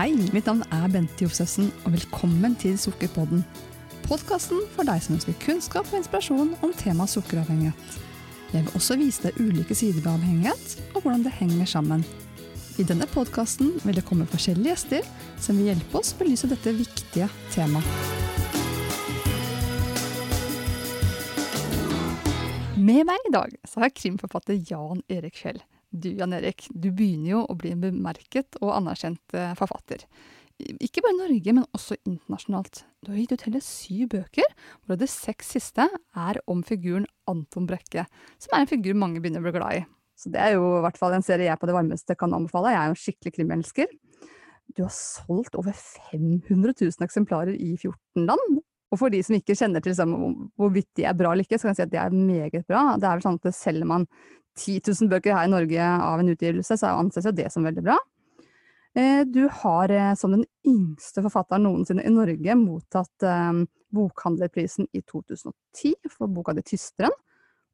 Hei, mitt navn er Bente Josefsen, og velkommen til Sukkerpodden. Podkasten for deg som ønsker kunnskap og inspirasjon om temaet sukkeravhengighet. Jeg vil også vise deg ulike sider ved avhengighet, og hvordan det henger sammen. I denne podkasten vil det komme forskjellige gjester som vil hjelpe oss belyse dette viktige temaet. Med meg i dag så har jeg krimforfatter Jan Erik Fjell. Du Jan Erik, du begynner jo å bli en bemerket og anerkjent eh, forfatter. Ikke bare i Norge, men også internasjonalt. Du har gitt ut hele syv bøker, hvorav de seks siste er om figuren Anton Brekke, som er en figur mange begynner å bli glad i. Så det er jo i hvert fall en serie jeg på det varmeste kan anbefale. Jeg er jo en skikkelig krimelsker. Du har solgt over 500 000 eksemplarer i 14 land. Og for de som ikke kjenner til liksom, hvorvidt de er bra eller ikke, så kan jeg si at de er meget bra. Det er vel sånn at Selger man 10 000 bøker her i Norge av en utgivelse, så anses jo det som veldig bra. Eh, du har eh, som den yngste forfatteren noensinne i Norge mottatt eh, Bokhandlerprisen i 2010 for boka di 'Tysteren'.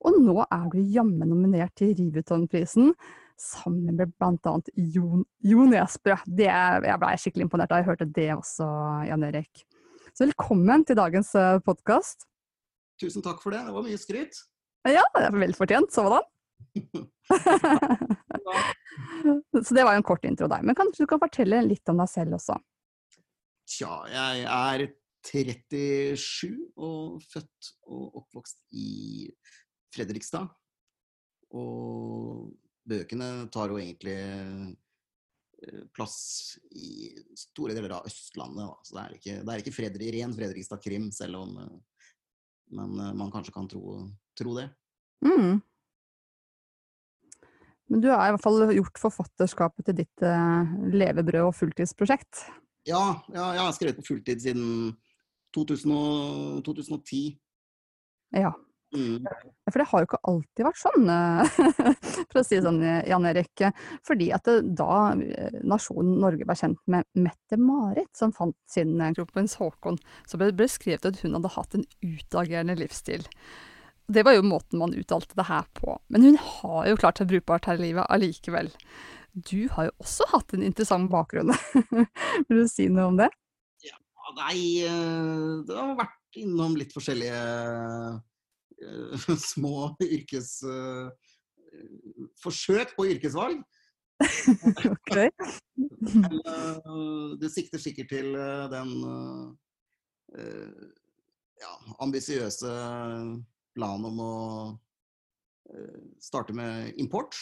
Og nå er du jammen nominert til Rivutonprisen sammen med bl.a. Jon, Jon Esbø. Det jeg ble skikkelig imponert da jeg hørte det også, Jan Erik. Så velkommen til dagens podkast. Tusen takk for det. Det var mye skryt. Ja, det er vel fortjent sådan. Så det var jo en kort intro der. Men kanskje du kan fortelle litt om deg selv også? Tja, jeg er 37 og født og oppvokst i Fredrikstad. Og bøkene tar jo egentlig eh, plass i store deler av Østlandet. Da. Så det er ikke, det er ikke Fredrik, ren Fredrikstad krim, selv om eh, men eh, man kanskje kan tro, tro det. Mm. Men du har i hvert fall gjort forfatterskapet til ditt eh, levebrød og fulltidsprosjekt? Ja, ja, jeg har skrevet på fulltid siden 2000 og, 2010. Ja. Mm. For det har jo ikke alltid vært sånn, eh, for å si det sånn, Jan Erik. Fordi at det, da eh, nasjonen Norge var kjent med Mette-Marit, som fant sin kroppens Håkon, så ble det beskrevet at hun hadde hatt en utagerende livsstil. Det var jo måten man uttalte det her på. Men hun har jo klart seg brukbart her i livet allikevel. Du har jo også hatt en interessant bakgrunn. Vil du si noe om det? Ja, nei eh, Det har vært innom litt forskjellige uh, små yrkes... Uh, forsøk på yrkesvalg. okay. Uh, det sikter sikkert til den ja, ambisiøse plan om å uh, starte med import.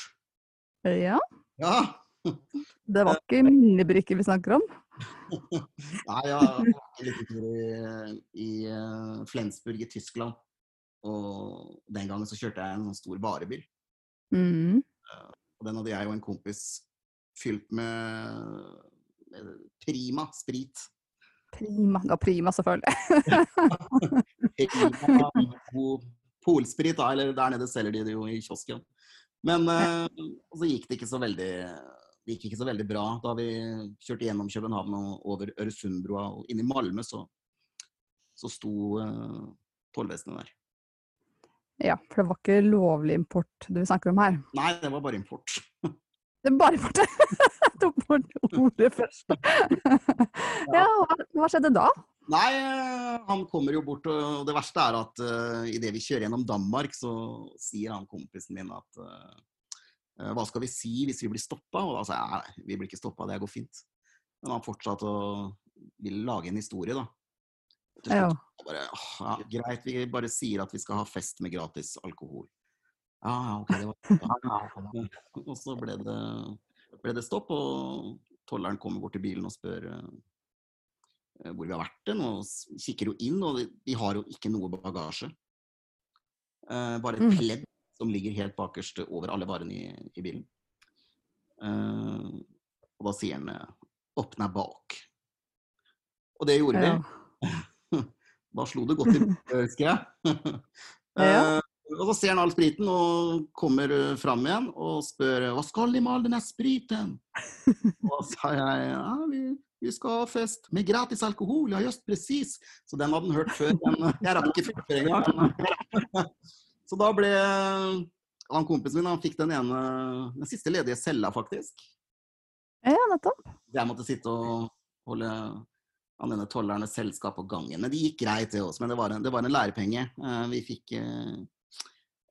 Ja. ja. Det var ikke minnebrikker vi snakker om? Nei, jeg har litt tur i, i uh, Flensburg i Tyskland. Og den gangen så kjørte jeg en sånn stor varebil. Mm. Og den hadde jeg og en kompis fylt med, med prima sprit. Prima. Ja, prima, selvfølgelig. prima, Polsprit, da, eller der nede selger de det jo i kiosken. Men og så gikk det ikke så veldig det gikk ikke så veldig bra da vi kjørte gjennom København og over Øresundbrua og inn i Malmö, så, så sto uh, tollvesenet der. Ja, for det var ikke lovlig import du snakker om her? Nei, det var bare import. det var bare import? Jeg tok bort ordet først. ja, hva, hva skjedde da? Nei, han kommer jo bort, og det verste er at uh, idet vi kjører gjennom Danmark, så sier han kompisen min at uh, hva skal vi si hvis vi blir stoppa? Og da sa jeg nei, vi blir ikke stoppa, det går fint. Men han fortsatte å ville lage en historie, da. Ja. Bare, ja, greit, vi bare sier at vi skal ha fest med gratis alkohol. Ja, ja, ok. Det var, og så ble det, ble det stopp, og tolleren kommer bort til bilen og spør Eh, hvor vi har vært den, og kikker jo inn, og vi har jo ikke noe bagasje. Uh, bare et mm. pledd som ligger helt bakerst over alle varene i, i bilen. Uh, og da sier han 'åpne bak'. Og det gjorde ja. vi. da slo det godt i husker jeg. uh, Og så ser han all spriten og kommer fram igjen og spør 'Hva skal de med all denne spriten?' og da sa jeg ja, vi vi skal ha fest med gratis alkohol, ja just presis. Så den hadde han hørt før. Men jeg rakk ikke fullføre engang. Så da ble han kompisen min han fikk den ene, den siste ledige cella, faktisk. Ja, nettopp. Jeg måtte sitte og holde han denne tollerne selskap på gangen. Men det gikk greit, det også. Men det var en, det var en lærepenge. Eh, vi fikk eh,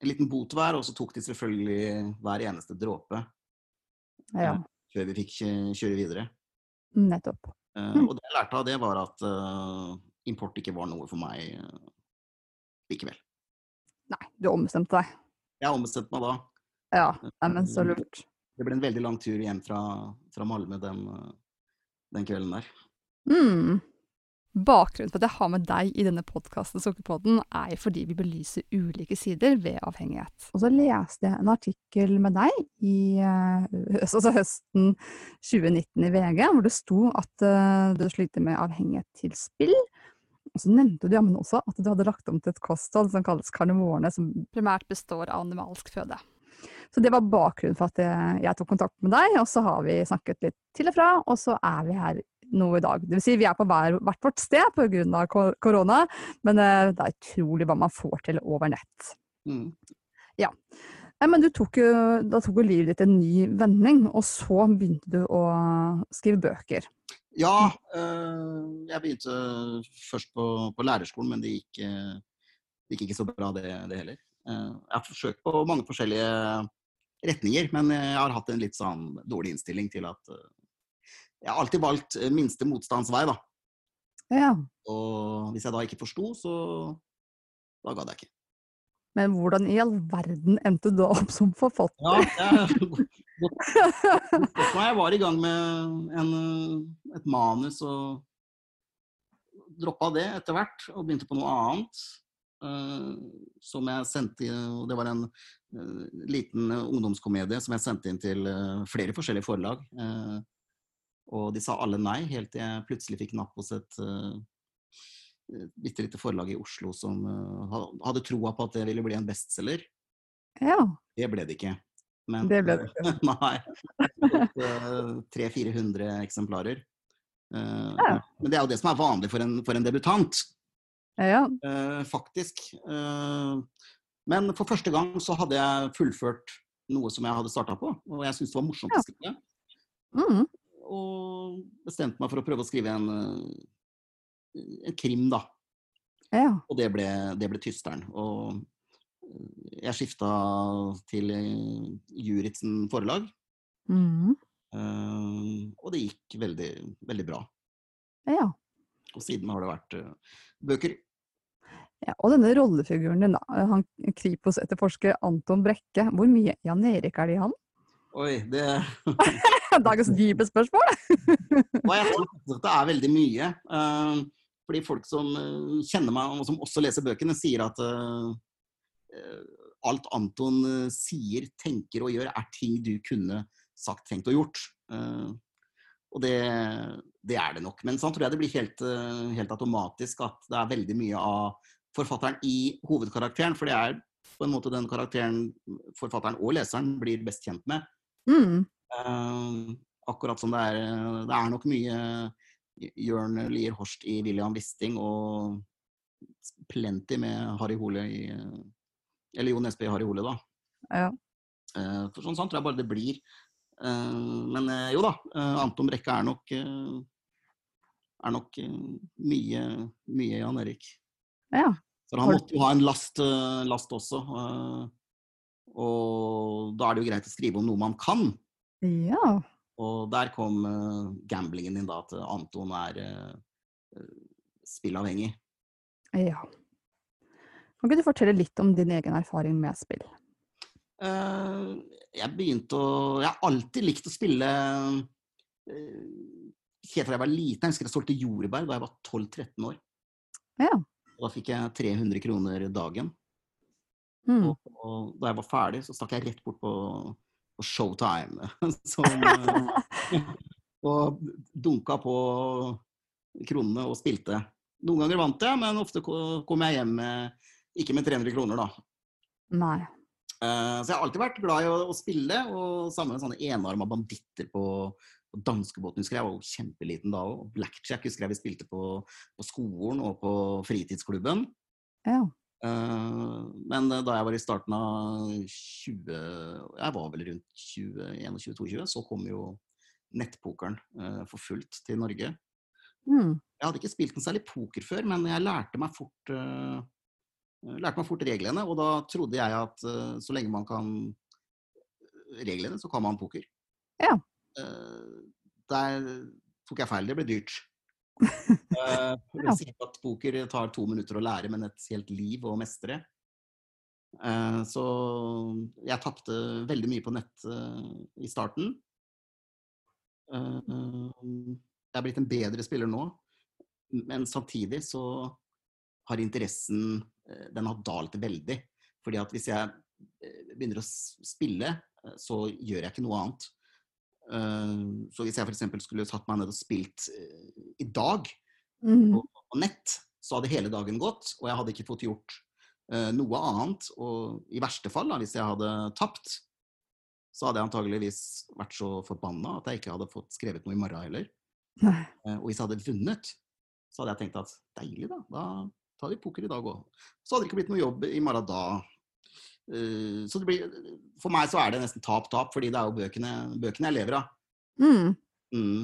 en liten bot hver, og så tok de selvfølgelig hver eneste dråpe Ja, før vi fikk kjøre videre. Nettopp. Mm. Og det jeg lærte av det, var at eh, import ikke var noe for meg eh, likevel. Nei, du ombestemte deg. Jeg ombestemte meg da. Ja, nei, men så lurt. Det ble en veldig lang tur hjem fra, fra Malmö den, den kvelden der. Mm. Bakgrunnen for at jeg har med deg i denne podkasten, Sukkerpodden, er fordi vi belyser ulike sider ved avhengighet. Og så leste jeg en artikkel med deg i eh, altså høsten 2019 i VG, hvor det sto at eh, du sliter med avhengighet til spill. Og så nevnte du jammen også at du hadde lagt om til et kosthold som kalles karnevorene, som primært består av animalsk føde. Så det var bakgrunnen for at jeg tok kontakt med deg, og så har vi snakket litt til og fra, og så er vi her nå i dag. Det vil si vi er på hver, hvert vårt sted pga. korona, men eh, det er utrolig hva man får til over nett. Mm. Ja. men du tok jo, da tok jo livet ditt en ny vending, og så begynte du å skrive bøker. Ja, eh, jeg begynte først på, på lærerskolen, men det gikk, eh, det gikk ikke så bra, det, det heller. Jeg har forsøkt på mange forskjellige retninger, men jeg har hatt en litt sånn dårlig innstilling til at Jeg har alltid valgt eh, minste motstands vei, da. Ja. Og hvis jeg da ikke forsto, så da gadd jeg ikke. Men hvordan i all verden endte du da opp som forfatter? Ja, jeg, jeg var i gang med en, eh, et manus og droppa det etter hvert og begynte på noe annet. eh, som jeg sendte og Det var en liten ungdomskomedie som jeg sendte inn til flere forskjellige forlag. Og de sa alle nei, helt til jeg plutselig fikk napp hos et uh, bitte lite forlag i Oslo som uh, hadde troa på at det ville bli en bestselger. Ja, Det ble det ikke. Men, det ble det ikke. Nei. 300-400 eksemplarer. Uh, Ja. Men det er jo det som er vanlig for en, for en debutant, Ja. Uh, faktisk. Uh, men for første gang så hadde jeg fullført noe som jeg hadde starta på, og jeg syntes det var morsomt å skrive. Mm. Og bestemte meg for å prøve å skrive en, eh, en krim, da. ja. Og det ble, det ble Tysteren. Og jeg skifta til eh, Juritzen forlag. Mm. Uh, og det gikk veldig, veldig bra. ja. Og siden har det vært uh, bøker. Ja, og denne rollefiguren din, da, han Kripos-etterforsker Anton Brekke, hvor mye Jan Erik er det i han? Oi, det Dagens dype spørsmål! Og jeg tror det er veldig mye. eh, fordi folk som eh, kjenner meg, og som også leser bøkene, sier at eh, alt Anton sier, tenker og gjør, er ting du kunne sagt, tenkt og gjort. Og det, det er det nok. Men sånn tror jeg det blir helt, helt automatisk at det er veldig mye av forfatteren i hovedkarakteren. For det er på en måte den karakteren forfatteren og leseren blir best kjent med. Mm. Eh, akkurat som det er Det er nok mye Jørn Lier Horst i William Wisting og plenty med Harry Hole i Eller Jo Nesbø i Harry Hole, da. Ja. Eh, for sånn, sant tror jeg bare det blir. Eh, men eh, jo da, eh, Anton Brekke er nok eh, er nok eh, mye, mye Jan Erik. ja. For han måtte jo ha en last, eh, last også. eh, og da er det jo greit å skrive om noe man kan. Ja. Og der kom eh, gamblingen din, da, at Anton er uh, spillavhengig. ja. Kan ikke du fortelle litt om din egen erfaring med spill? Eh, jeg begynte å Jeg har alltid likt å spille helt fra jeg var liten. Jeg husker jeg solgte jordbær da jeg var 12-13 år. Ja. Da fikk jeg 300 kroner dagen. Mm. Og, og da jeg var ferdig, så stakk jeg rett bort på Showtime. Som, eh, og dunka på kronene og spilte. Noen ganger vant jeg, men ofte kom jeg hjem med, ikke med 300 kroner, da. Nei. Eh, Så jeg har alltid vært glad i å, å spille, og sammen med sånne enarma banditter på, på danskebåten. Husker jeg var jo kjempeliten da òg. Blackjack husker jeg vi spilte på, på skolen og på fritidsklubben. Ja. Eh, Men da jeg var i starten av 20 Jeg var vel rundt 21-22, så kom jo nettpokeren eh, for fullt til Norge. Mm. Jeg hadde ikke spilt en særlig poker før, men jeg lærte meg fort, lærte meg fort reglene. Og da trodde jeg at så lenge man kan reglene, så kan man poker. Ja. Der tok jeg feil. Det ble dyrt. Uh, Ja. at poker tar to minutter å lære, men et helt liv å mestre. Uh, så jeg tapte veldig mye på nett uh, i starten. Jeg er blitt en bedre spiller nå, men samtidig så har interessen Den har dalt veldig. Fordi at hvis jeg begynner å spille, så gjør jeg ikke noe annet. Uh, så hvis jeg f.eks. skulle satt meg ned og spilt uh, i dag Mm. på, nett, så hadde hele dagen gått, og jeg hadde ikke fått gjort uh, noe annet. Og i verste fall, da, hvis jeg hadde tapt, så hadde jeg antageligvis vært så forbanna at jeg ikke hadde fått skrevet noe i morgen heller. Nei. Eh, Og hvis jeg hadde vunnet, så hadde jeg tenkt at deilig, da. Da tar vi poker i dag òg. Så hadde det ikke blitt noe jobb i morgen da. Eh, Så det blir, for meg så er det nesten tap-tap, fordi det er jo bøkene, bøkene jeg lever av. Mm. Mm.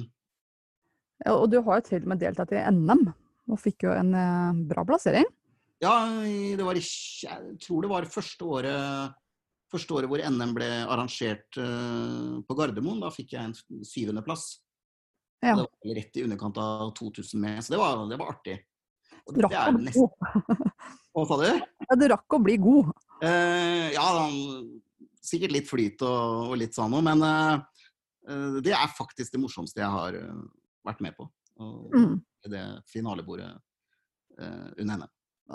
Og du har jo til og med deltatt i NM, og fikk jo en eh, bra plassering. Ja, det var jeg tror det var første året, første året hvor NM ble arrangert eh, på Gardermoen. Da fikk jeg en syvendeplass. Ja. Det var rett i underkant av 2000 med, så det var, det var artig. Og Du rakk å bli god. hva sa du? Ja, du rakk å bli god. Eh, ja, sikkert litt flyt og, og litt sånn noe, men eh, det er faktisk det morsomste jeg har vært med på. Og Mm. Det finalebordet under henne.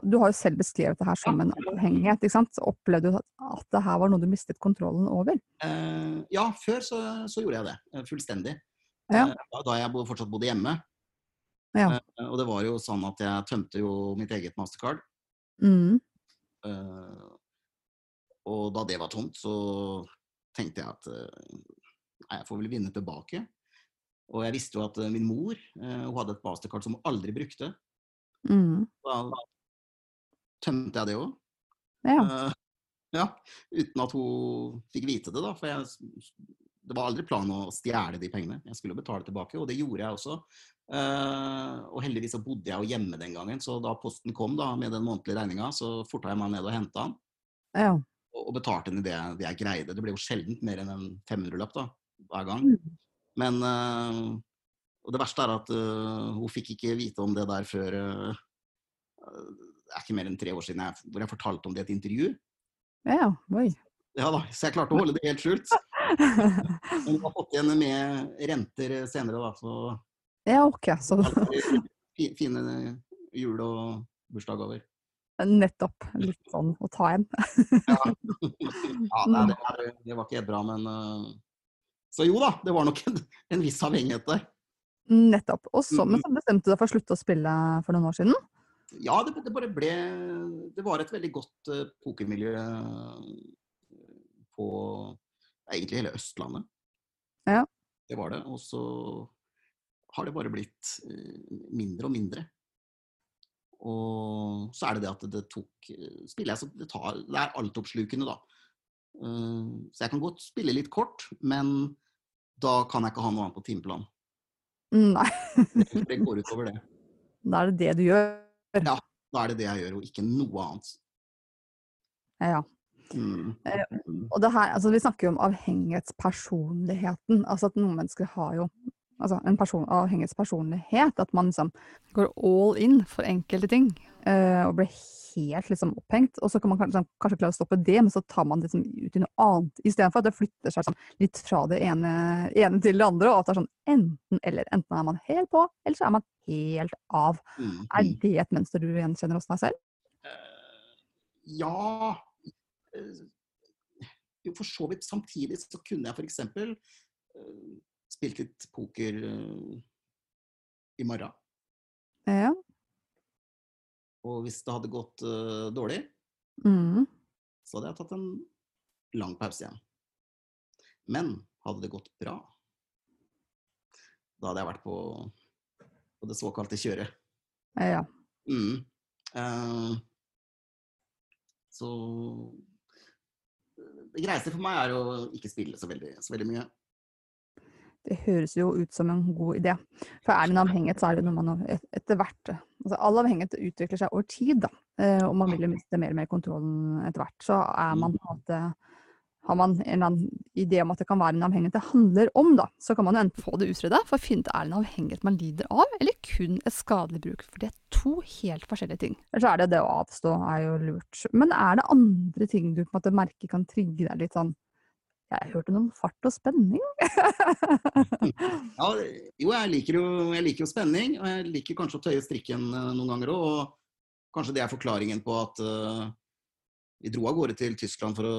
Du har jo selv beskrevet det her som en avhengighet. ikke sant? Opplevde du at, det her var noe du mistet kontrollen over? Ja, før så, så gjorde jeg det. Fullstendig. Ja. Da, da jeg bo, fortsatt bodde hjemme. Ja. Og det var jo sånn at jeg tømte jo mitt eget mastercard. Mm. Eh, og da det var tomt, så tenkte jeg at eh, nei, jeg får vel vinne tilbake. Og jeg visste jo at eh, min mor eh, hun hadde et mastercard som hun aldri brukte. Mm. Da tømte jeg det òg. Ja. ja, uten at hun fikk vite det, da. For jeg, det var aldri planen å stjele de pengene. Jeg skulle betale tilbake, og det gjorde jeg også. Og heldigvis så bodde jeg jo hjemme den gangen, så da posten kom da med den månedlige regninga, så forta jeg meg ned og henta den. ja. Og, betalte i det, det jeg greide. Det ble jo sjelden mer enn en 500-lapp da, hver gang. Mm. Men eh, Og det verste er at eh, hun fikk ikke vite om det der før eh, Det er ikke mer enn tre år siden jeg, hvor jeg fortalte om det i et intervju. Ja, oi. Ja da, Så jeg klarte å holde det helt skjult. Men hun har fått igjen med renter senere, da. Så ja, ok. Så fine jul- og bursdagsgaver. Nettopp. Litt sånn å ta igjen. Ja, ja nei, det, er, det var ikke helt bra, men eh, Så jo da, det var nok en, en viss avhengighet der. Nettopp. Og så, men så bestemte du deg for å slutte å spille for noen år siden? Ja, det, det bare ble Det var et veldig godt eh, pokermiljø på egentlig hele Østlandet. Ja. Det var det. Og så har det bare blitt eh, mindre og mindre. Og så er det det at det tok eh, Spiller jeg så det tar Det er altoppslukende, da. Eh, Så jeg kan godt spille litt kort, men da kan jeg ikke ha noe annet på timeplanen. Mm, Nei, Det, går utover det. da er det det du gjør. Ja, Da er det det jeg gjør, og ikke noe annet. Ja. Mm. Eh, Og det her, altså vi snakker jo om avhengighetspersonligheten. Altså at noen mennesker har jo altså en person, avhengighetspersonlighet. At man liksom går all in for enkelte ting. Uh, og blir helt liksom opphengt. Og så kan man kanskje, kanskje klare å stoppe det, men så tar man det liksom ut i noe annet. Istedenfor at det flytter seg sånn litt fra det ene, ene til det andre. Og at det er sånn enten eller. Enten er man helt på, eller så er man helt av. Mm. Er det et mønster du gjenkjenner hos deg selv? Uh, Ja eh, Jo, for så vidt samtidig så kunne jeg f.eks. Uh, spilt litt poker eh, i morgen. Ja. Og hvis det hadde gått eh, dårlig, Mm. så hadde jeg tatt en lang pause igjen. Men hadde det gått bra, da hadde jeg vært på, på det såkalte kjøret. ja. Mm. Uh, så det greieste for meg er å ikke spille så veldig, så veldig mye. Det høres jo ut som en god idé. For er det en avhengighet, så er det noe man et- etter hvert altså All avhengighet utvikler seg over tid, da. Eh, og man vil jo miste mer og mer kontrollen etter hvert. Så er man måte har man en eller annen idé om at det kan være en avhengighet det handler om, da, så kan man jo enten få det utreda for å finne ut er det en avhengighet man lider av, eller kun et skadelig bruk. For det er to helt forskjellige ting. Eller så er det det å avstå er jo lurt. Men er det andre ting du på en måte merker kan trigge deg litt sånn Jeg hørte noe om fart og spenning. Ja, jo, jeg liker jo, jeg liker jo spenning, og jeg liker kanskje å tøye strikken eh, noen ganger òg. Og kanskje det er forklaringen på at uh, vi dro av gårde til Tyskland for å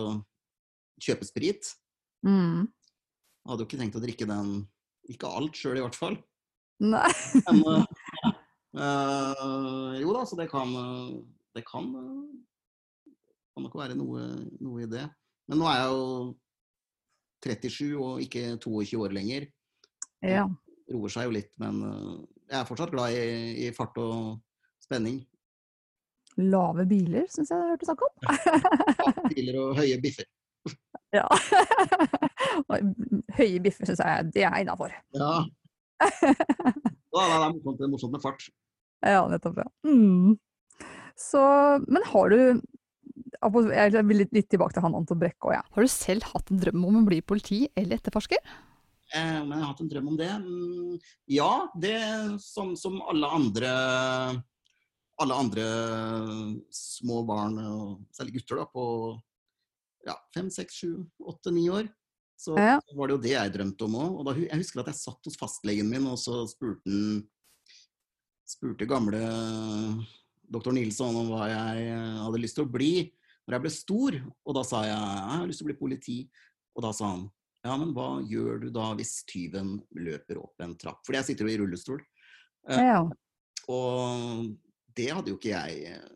kjøpe sprit. Mm. Jeg hadde jo ikke tenkt å drikke den, ikke alt sjøl i hvert fall. Nei. Men uh, uh, jo da, så det kan Det kan, kan nok være noe, noe i det. Men nå er jeg jo 37 og ikke 22 år lenger. Ja. roer seg jo litt, men øh, jeg er fortsatt glad i, i fart og spenning. Lave biler, syns jeg jeg hørte snakk om. Biler og høye biffer. Ja. Høye biffer syns jeg det er innafor. Ja. ja det er morsomt, det er morsomt med fart. Ja, nettopp. Ja. Mm. Så, men har du Jeg vil litt, tilbake til han Anton Brekke òg, ja. Har du selv hatt en drøm om å bli politi eller etterforsker? Eh, men jeg har hatt en drøm om det. Mm, ja, det som, som alle andre alle andre små barn, og særlig gutter, da, på ja, fem, seks, sju, åtte, ni år. Så Ja. var det jo det jeg drømte om òg. Og da, jeg husker at jeg satt hos fastlegen min, og så spurte han spurte gamle doktor Nilsson om hva jeg hadde lyst til å bli når jeg ble stor. Og da sa jeg jeg har lyst til å bli politi. Og da sa han ja, men hva gjør du da hvis tyven løper opp en trapp? Fordi jeg sitter jo i rullestol. Eh, Ja. Og det hadde jo ikke jeg eh,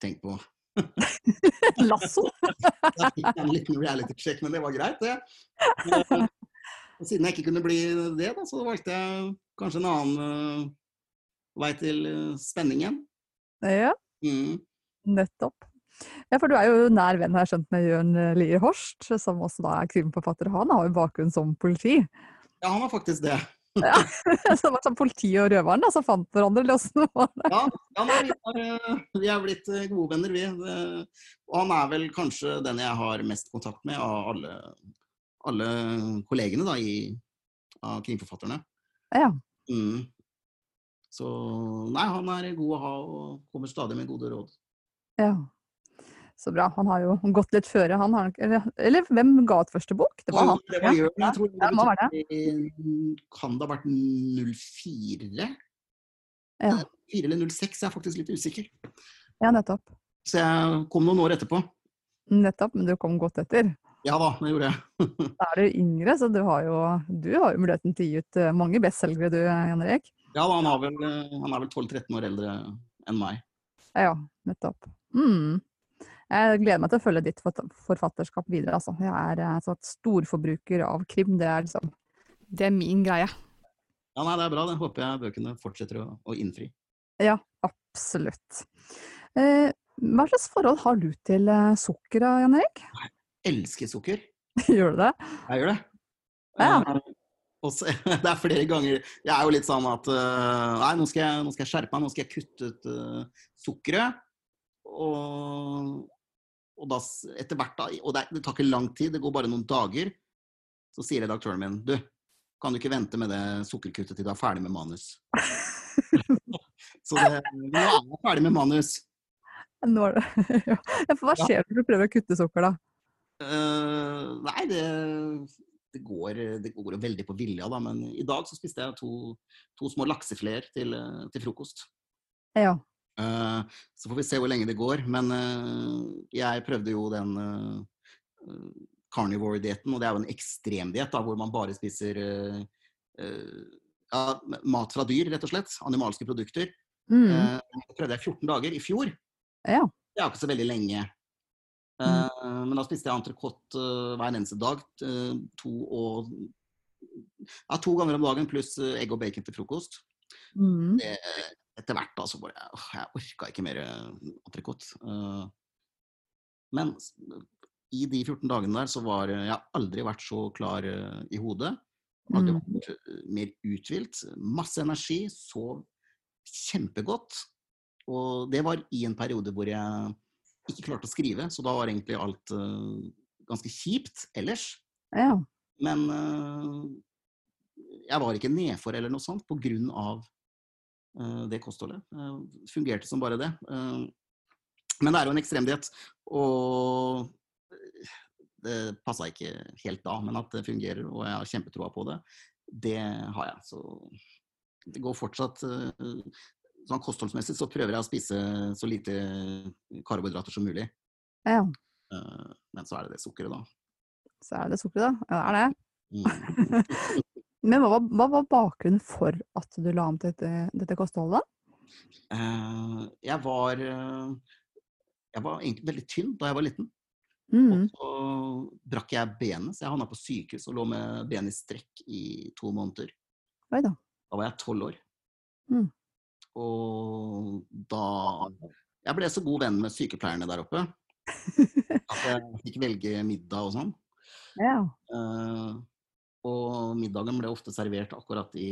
tenkt på. Lasso? Da fikk jeg en liten reality check, men det var greit, det. Eh, Og siden jeg ikke kunne bli det, da, så valgte jeg kanskje en annen vei til spenningen. Ja, Mm. nettopp. Ja, for du er jo nær venn, har jeg skjønt, med Jørn Lier Horst, som også da er krimforfatter. Han har jo bakgrunn som politi. Ja, han har faktisk det. Ja. Så det var sånn politi og røveren da, som fant hverandre, eller åssen var det? Ja, ja nei, vi, har, eh, vi er blitt eh, gode venner, vi. Eh, Og han er vel kanskje den jeg har mest kontakt med av alle, alle kollegene da, i, av krimforfatterne. Ja. Mm. Så nei, han er god å ha og kommer stadig med gode råd. ja. Så bra. Han har jo gått litt føre, han. Har, eller, eller hvem ga ut første bok? Det var han. Det var Jørgen, jeg tror ja, det må være det kan det ha vært 04? Ja, 4 eller 06, jeg er faktisk litt usikker. ja, nettopp. Så jeg kom noen år etterpå. Nettopp, men du kom godt etter. Ja da, det gjorde jeg. Da er du yngre, så du har jo, du har jo muligheten til å gi ut eh, mange bestselgere du, Jan Erik. Ja da, han, har vel, eh, han er vel 12-13 år eldre enn meg. Ja, nettopp. Mm. Jeg gleder meg til å følge ditt forfatterskap videre, altså. Jeg er altså, sånn storforbruker av krim. Det er liksom Det er min greie. Ja, nei, Det er bra. Det håper jeg bøkene fortsetter å, å innfri. Ja, absolutt. Eh, hva slags forhold har du til eh, sukker, Jan Erik? Jeg Elsker sukker. Gjør du det? Jeg gjør det. Ja. Eh, også, det er flere ganger Jeg er jo litt sånn at uh, Nei, nå skal, jeg, nå skal jeg skjerpe meg. Nå skal jeg kutte ut uh, sukkeret. Og, og da etter hvert, da Og det, det tar ikke lang tid, det går bare noen dager. Så sier redaktøren min Du, kan du ikke vente med det sukkerkuttet til du er ferdig med manus? så det, nå er jeg ferdig med manus. Nå er det ja, for hva skjer når du prøver å kutte sukker, da? Uh, nei, det, det, går, det går jo veldig på vilja, da. Men i dag så spiste jeg to, to små laksefileter til, eh, til frokost. Ja. Eh, så får vi se hvor lenge det går. Men eh, jeg prøvde jo den uh, carnivore-dietten, og det er jo en ekstremdiett hvor man bare spiser eh, eh, ja, mat fra dyr, rett og slett. Animalske produkter. Mm. Eh, det prøvde jeg 14 dager i fjor. Ja. Det er jo ikke så veldig lenge. Mm. men da spiste jeg entrecôte eh, hver eneste dag. eh, to, og, ja, to ganger om dagen pluss eh, egg og bacon til frokost. Mm. Det, etter hvert da så bare åh, Jeg orka ikke mer eh, entrecôte. Uh, men i de 14 dagene der så var eh, jeg aldri vært så klar uh, i hodet. Aldri Mm. vært eh, mer uthvilt. Masse energi. Sov kjempegodt. Og det var i en periode hvor jeg ikke klarte å skrive, så da var egentlig alt uh, ganske kjipt ellers. Ja. Men eh, jeg var ikke nedfor eller noe sånt på grunn av eh, det kostholdet. Eh, fungerte som bare det. Eh, men det er jo en ekstremdiett, og det passa ikke helt da, men at det fungerer, og jeg har kjempetroa på det, det har jeg. Så det går fortsatt eh, Sånn kostholdsmessig så prøver jeg å spise så lite karbohydrater som mulig. ja. Eh, Men så er det det sukkeret, da. Så er det sukkeret, da. Ja, det er det. Mm. Men hva hva var bakgrunnen for at du la om til dette, dette kostholdet? Uh, jeg var eh, Jeg var egentlig veldig tynn da jeg var liten. Mm. Og så brakk jeg benet, så jeg havna på sykehus og lå med benet i strekk i to måneder. Oi da. Da var jeg tolv år. Mm. Og da Jeg ble så god venn med sykepleierne der oppe at jeg fikk velge middag og sånn. Ja. Eh, og middagen ble ofte servert akkurat i,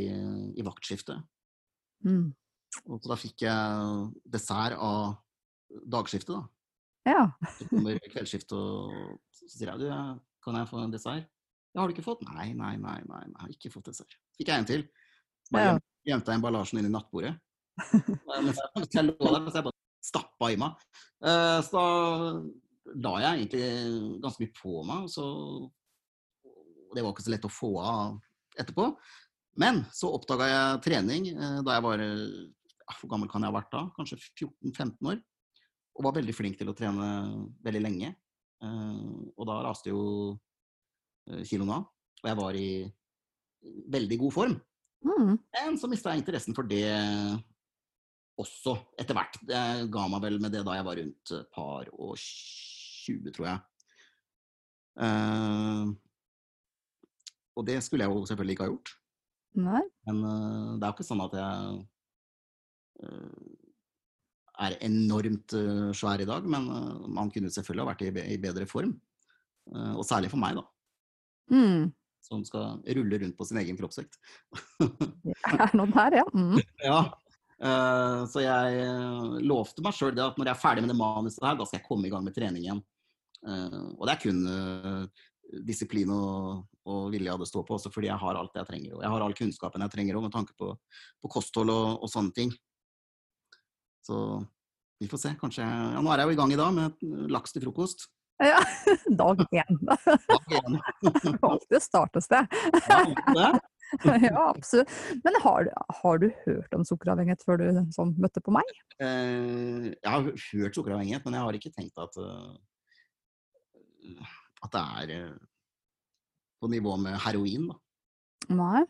i vaktskiftet. Mm. Og så da fikk jeg dessert av dagskiftet, da. Ja. Så kommer kveldsskiftet, og så sier jeg du, kan jeg få en dessert? Ja, har du ikke fått? Nei, nei, nei, nei, jeg har ikke fått dessert. Fikk jeg en til. Bare Ja. gjemte jeg emballasjen inn i nattbordet. Mens jeg, jeg lå der, så jeg bare stappa i meg. Eh, så da la jeg egentlig ganske mye på meg, og så og Det var ikke så lett å få av etterpå. Men så oppdaga jeg trening eh, da jeg var eh, Hvor gammel kan jeg ha vært da? Kanskje 14-15 år. Og var veldig flink til å trene veldig lenge. Eh, og da raste jo kiloene av. Og jeg var i veldig god form. Mm. Men så mista jeg interessen for det også etter hvert. Det ga meg vel med det da jeg var rundt par og 20, tror jeg. Og det skulle jeg jo selvfølgelig ikke ha gjort. Nei. Men uh, det er jo ikke sånn at jeg uh, er enormt uh, svær i dag. Men man kunne selvfølgelig ha vært i, i bedre form. Og særlig for meg, da. Mm. Som skal rulle rundt på sin egen kroppsvekt. Det er noen her, ja. Mm. Ja. så jeg lovte meg sjøl at når jeg er ferdig med det manuset her, da skal jeg komme i gang med trening igjen. Og det er kun disiplin og, og vilje av det står på, også fordi jeg har alt jeg trenger. Og jeg har all kunnskapen jeg trenger òg, med tanke på, på kosthold og, og sånne ting. Så vi får se. Kanskje ja, Nå er jeg jo i gang i dag med laks til frokost. ja. Dag én. Da igjen. Alltid startested. Ja, det. ja, absolutt. Men har, har du hørt om sukkeravhengighet før du sånn, møtte på meg? Eh, jeg har hørt sukkeravhengighet, men jeg har ikke tenkt at uh, at det er eh, på nivå med heroin, da. Nei.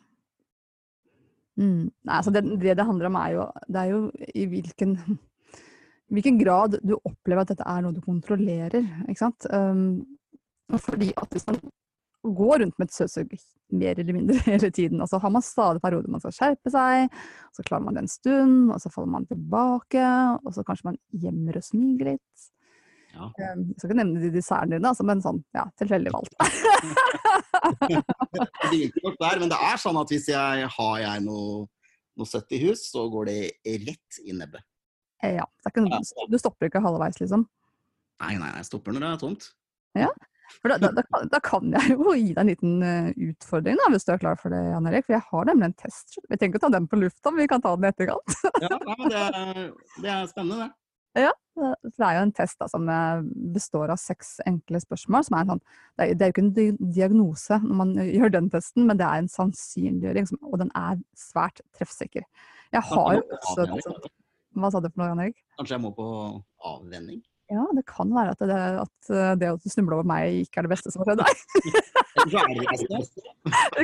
Mm. Nei, altså det, det det handler om, er jo, det er jo i hvilken, hvilken grad du opplever at dette er noe du kontrollerer. Ikke sant? Um, fordi at hvis man går rundt med et søtsug mer eller mindre hele tiden, og så har man stadig perioder man skal skjerpe seg, så klarer man det en stund, og så faller man tilbake, og så kanskje man gjemmer og smyger litt. Ja. Um, jeg skal ikke nevne de dessertene dine, altså, men sånn, ja, tilfeldig valgt. Det der, men det er sånn at hvis jeg har jeg noe, noe søtt i hus, så går det rett i nebbet. Eh, Ja, noe- du stopper ikke halvveis, liksom. Nei, nei, jeg stopper når det er tomt. For da, da, da, kan- da kan jeg jo gi deg en liten eh, utfordring, da, hvis du er klar for det, Jan Erik. For jeg har nemlig en test. Vi trenger ikke ta den på lufta, men vi kan ta den i etterkant. Ja, nei, det, er, det er spennende, det. For det er jo en test da, som eh, består av seks enkle spørsmål. som er en sånn, Det er, det er jo ikke en diagnose når man gjør den testen, men det er en sannsynliggjøring, og den er svært treffsikker. Jeg har jo også et Hva sa du for noe, Jan Erik? Kanskje jeg må på avvenning? Ja, det kan være at det, at eh, det å snuble over meg ikke er det beste som har skjedd deg. Er det beste.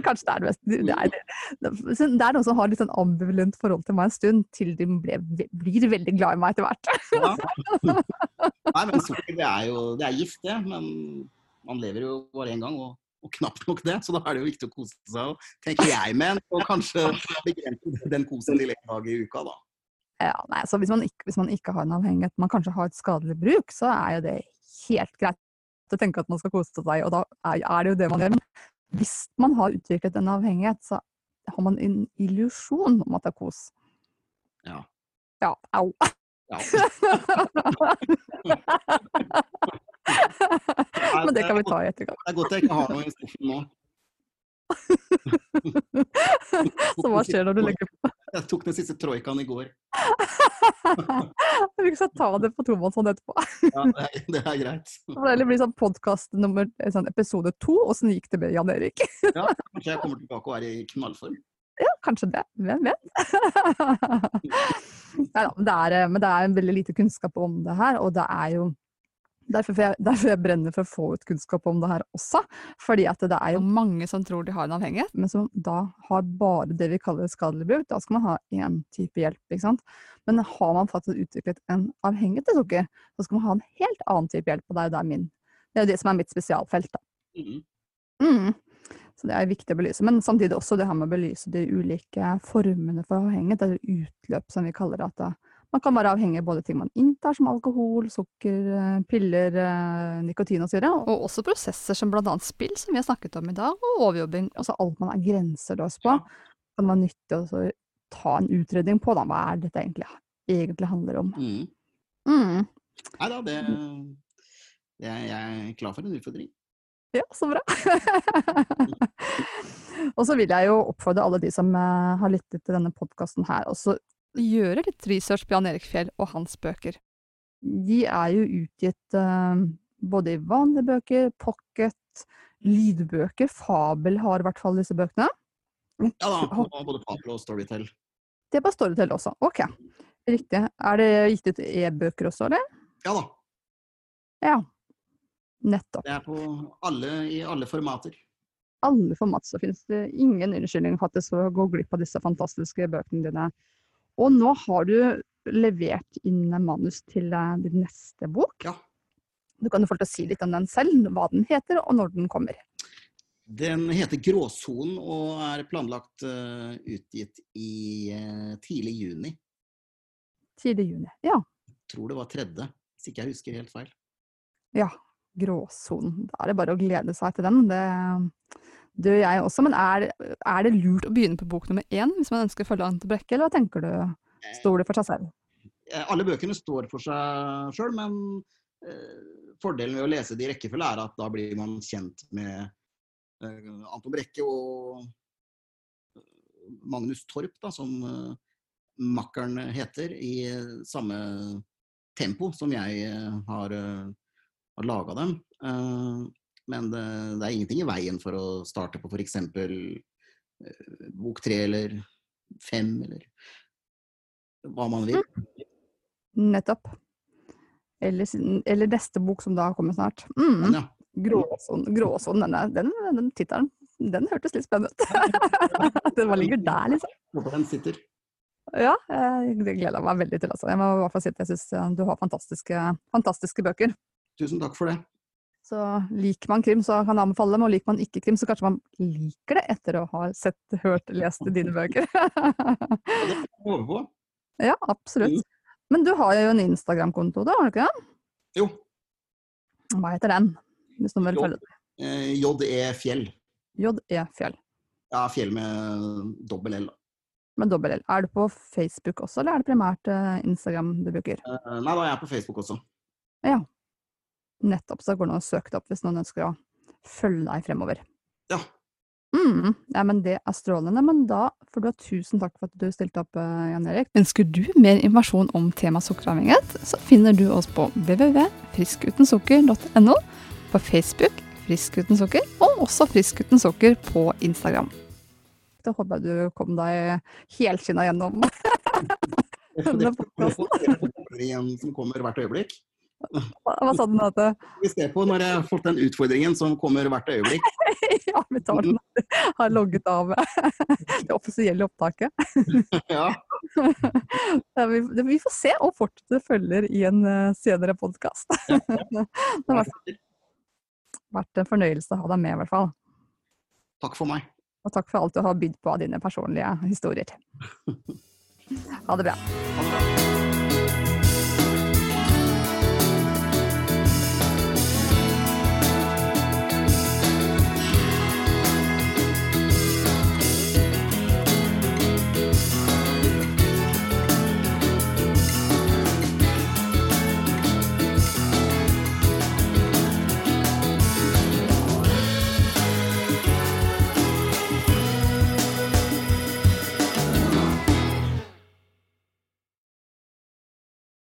Kanskje det er det beste. Det er, det, det er noen som har litt sånn ambivalent forhold til meg en stund, til de ble, blir veldig glad i meg etter hvert. Ja. Nei, men sukker det er jo det er gift, det. Men man lever jo bare én gang, og, og knapt nok det. Så da er det jo viktig å kose seg, tenker jeg med. Og kanskje begrense den kosen til en dag i uka, da. Ja, nei, så hvis man, ikke, hvis man ikke har en avhengighet, man kanskje har et skadelig bruk, så er jo det helt greit å tenke at man skal kose seg, og da er, det jo det man gjør. hvis man har utviklet en avhengighet, så har man en illusjon om at det er kos. Ja. Ja, au. ja. Men det kan vi ta i etterkant. Det er godt jeg ikke har noe i skuffen nå. Så hva skjer når du legger på? Jeg tok den siste troikaen i går. Vi skal ta det på tomannshånd etterpå. Ja, det er, det er greit. Det blir sånn podkast nummer sånn episode to, åssen gikk det med Jan Erik? Ja, kanskje jeg kommer tilbake og er i knallform. Ja, kanskje det. Hvem vet? ja, men, det er, eh, men det er en veldig lite kunnskap om det her, og det er jo Derfor jeg, derfor jeg brenner for å få ut kunnskap om det her også. Fordi at det er jo mange som tror de har en avhengighet, men som da har bare det vi kaller skadelig bruk. Da skal man ha én type hjelp. ikke sant? Men har man faktisk utviklet en avhengighet til sukker, så skal man ha en helt annen type hjelp. Og det er jo det, min, det, er det som er mitt spesialfelt. da. Mhm. Mm. Så det er viktig å belyse. Men samtidig også det her med å belyse de ulike formene for avhengighet, eller utløp som vi kaller det. At det, man kan være avhengig av både ting man inntar, som alkohol, sukker, eh, piller, eh, nikotin osv. Og også prosesser som bl.a. spill, som vi har snakket om i dag, og overjobbing. Altså alt man er grenseløs på, kan være nyttig å ta en utredning på. Da. Hva er dette egentlig, egentlig handler om? Mm. Mm. Nei da, det, det er, jeg er klar for en utfordring. Ja, så bra. og så vil jeg jo oppfordre alle de som eh, har lyttet til denne podkasten her, også gjøre litt research på Jan Erik Fjell og hans bøker. De er jo utgitt uh, både i vanlige bøker, pocket, lydbøker. Fabel har i hvert fall disse bøkene. Ja da, og både Fabel og Storytel. Det er på Storytel også. Ok, riktig. Er det gitt ut e-bøker også, eller? Ja da. Ja. Nettopp. Det er på alle, i alle formater. alle format så finnes det ingen unnskyldning faktisk for å gå glipp av disse fantastiske bøkene dine. Og nå har du levert inn manus til din neste bok. Ja. Du kan jo få til å si litt om den selv, hva den heter og når den kommer. Den heter Gråsonen og er planlagt eh, utgitt i eh, tidlig juni. Tidlig juni. Ja. Jeg Tror det var tredje, hvis ikke jeg husker helt feil. ja. Gråsonen. Da er det bare å glede seg til den. Det, det gjør jeg også. Men er, er det lurt å begynne på bok nummer én hvis man ønsker å følge Ante Brekke, eller hva tenker du? Står det for seg selv? Eh, Alle bøkene står for seg sjøl, men eh, fordelen ved å lese det i rekkefølge er at da blir man kjent med eh, Anton Brekke og Magnus Torp, da, som eh, makkeren heter, i eh, samme tempo som jeg eh, har, har laga dem. Eh, men det, det er ingenting i veien for å starte på f.eks. Uh, bok tre eller fem, eller hva man vil. Nettopp. Eller, eller neste bok som da kommer snart. Mm. Ja, Gråsonen, den, den, den tittelen, den hørtes litt spennende ut. den bare ligger der, liksom. håper den sitter. Ja, eh, det gleder jeg meg veldig til. Altså. Jeg må i hvert fall si at jeg syns du har fantastiske, fantastiske bøker. Tusen takk for det. Så liker man krim, så kan jeg anbefale dem. Og liker man ikke krim, så kanskje man liker det etter å ha sett, hørt, lest dine bøker. Ja, ja, absolutt. Men du har jo en Instagram-konto, da, har du ikke det? Jo. Hva heter den? Hvis noen vil følge den. Eh, JE Fjell. JE Fjell. Ja, Fjell med dobbel L. Med dobbel L. Er du på Facebook også, eller er det primært eh, Instagram du bruker? Eh, nei, da er jeg på Facebook også. Nettopp, så går det an å søke det opp hvis noen ønsker å følge deg fremover. Ja. Mm, ja, men det er strålende. Men da får du ha tusen takk for at du stilte opp, eh, Jan Erik. Ønsker du mer informasjon om tema sukkeravhengighet, så finner du oss på www.friskutensukker.no, på Facebook Frisk uten sukker, og også Frisk uten sukker på Instagram. Da håper jeg du kom deg helskinna gjennom. Denne podkasten. Det se en som kommer hvert øyeblikk. Hva sa du nå? Vi ser på når jeg har fått den utfordringen som kommer hvert øyeblikk. ja, vi tar den. Har logget av det offisielle opptaket. Ja, vi, får se og fortsette følger i en eh, senere podkast. det har vært en fornøyelse å ha deg med, i hvert fall. takk for meg. Og takk for alt du har bydd på av dine personlige historier. Ha det bra. Ha det bra.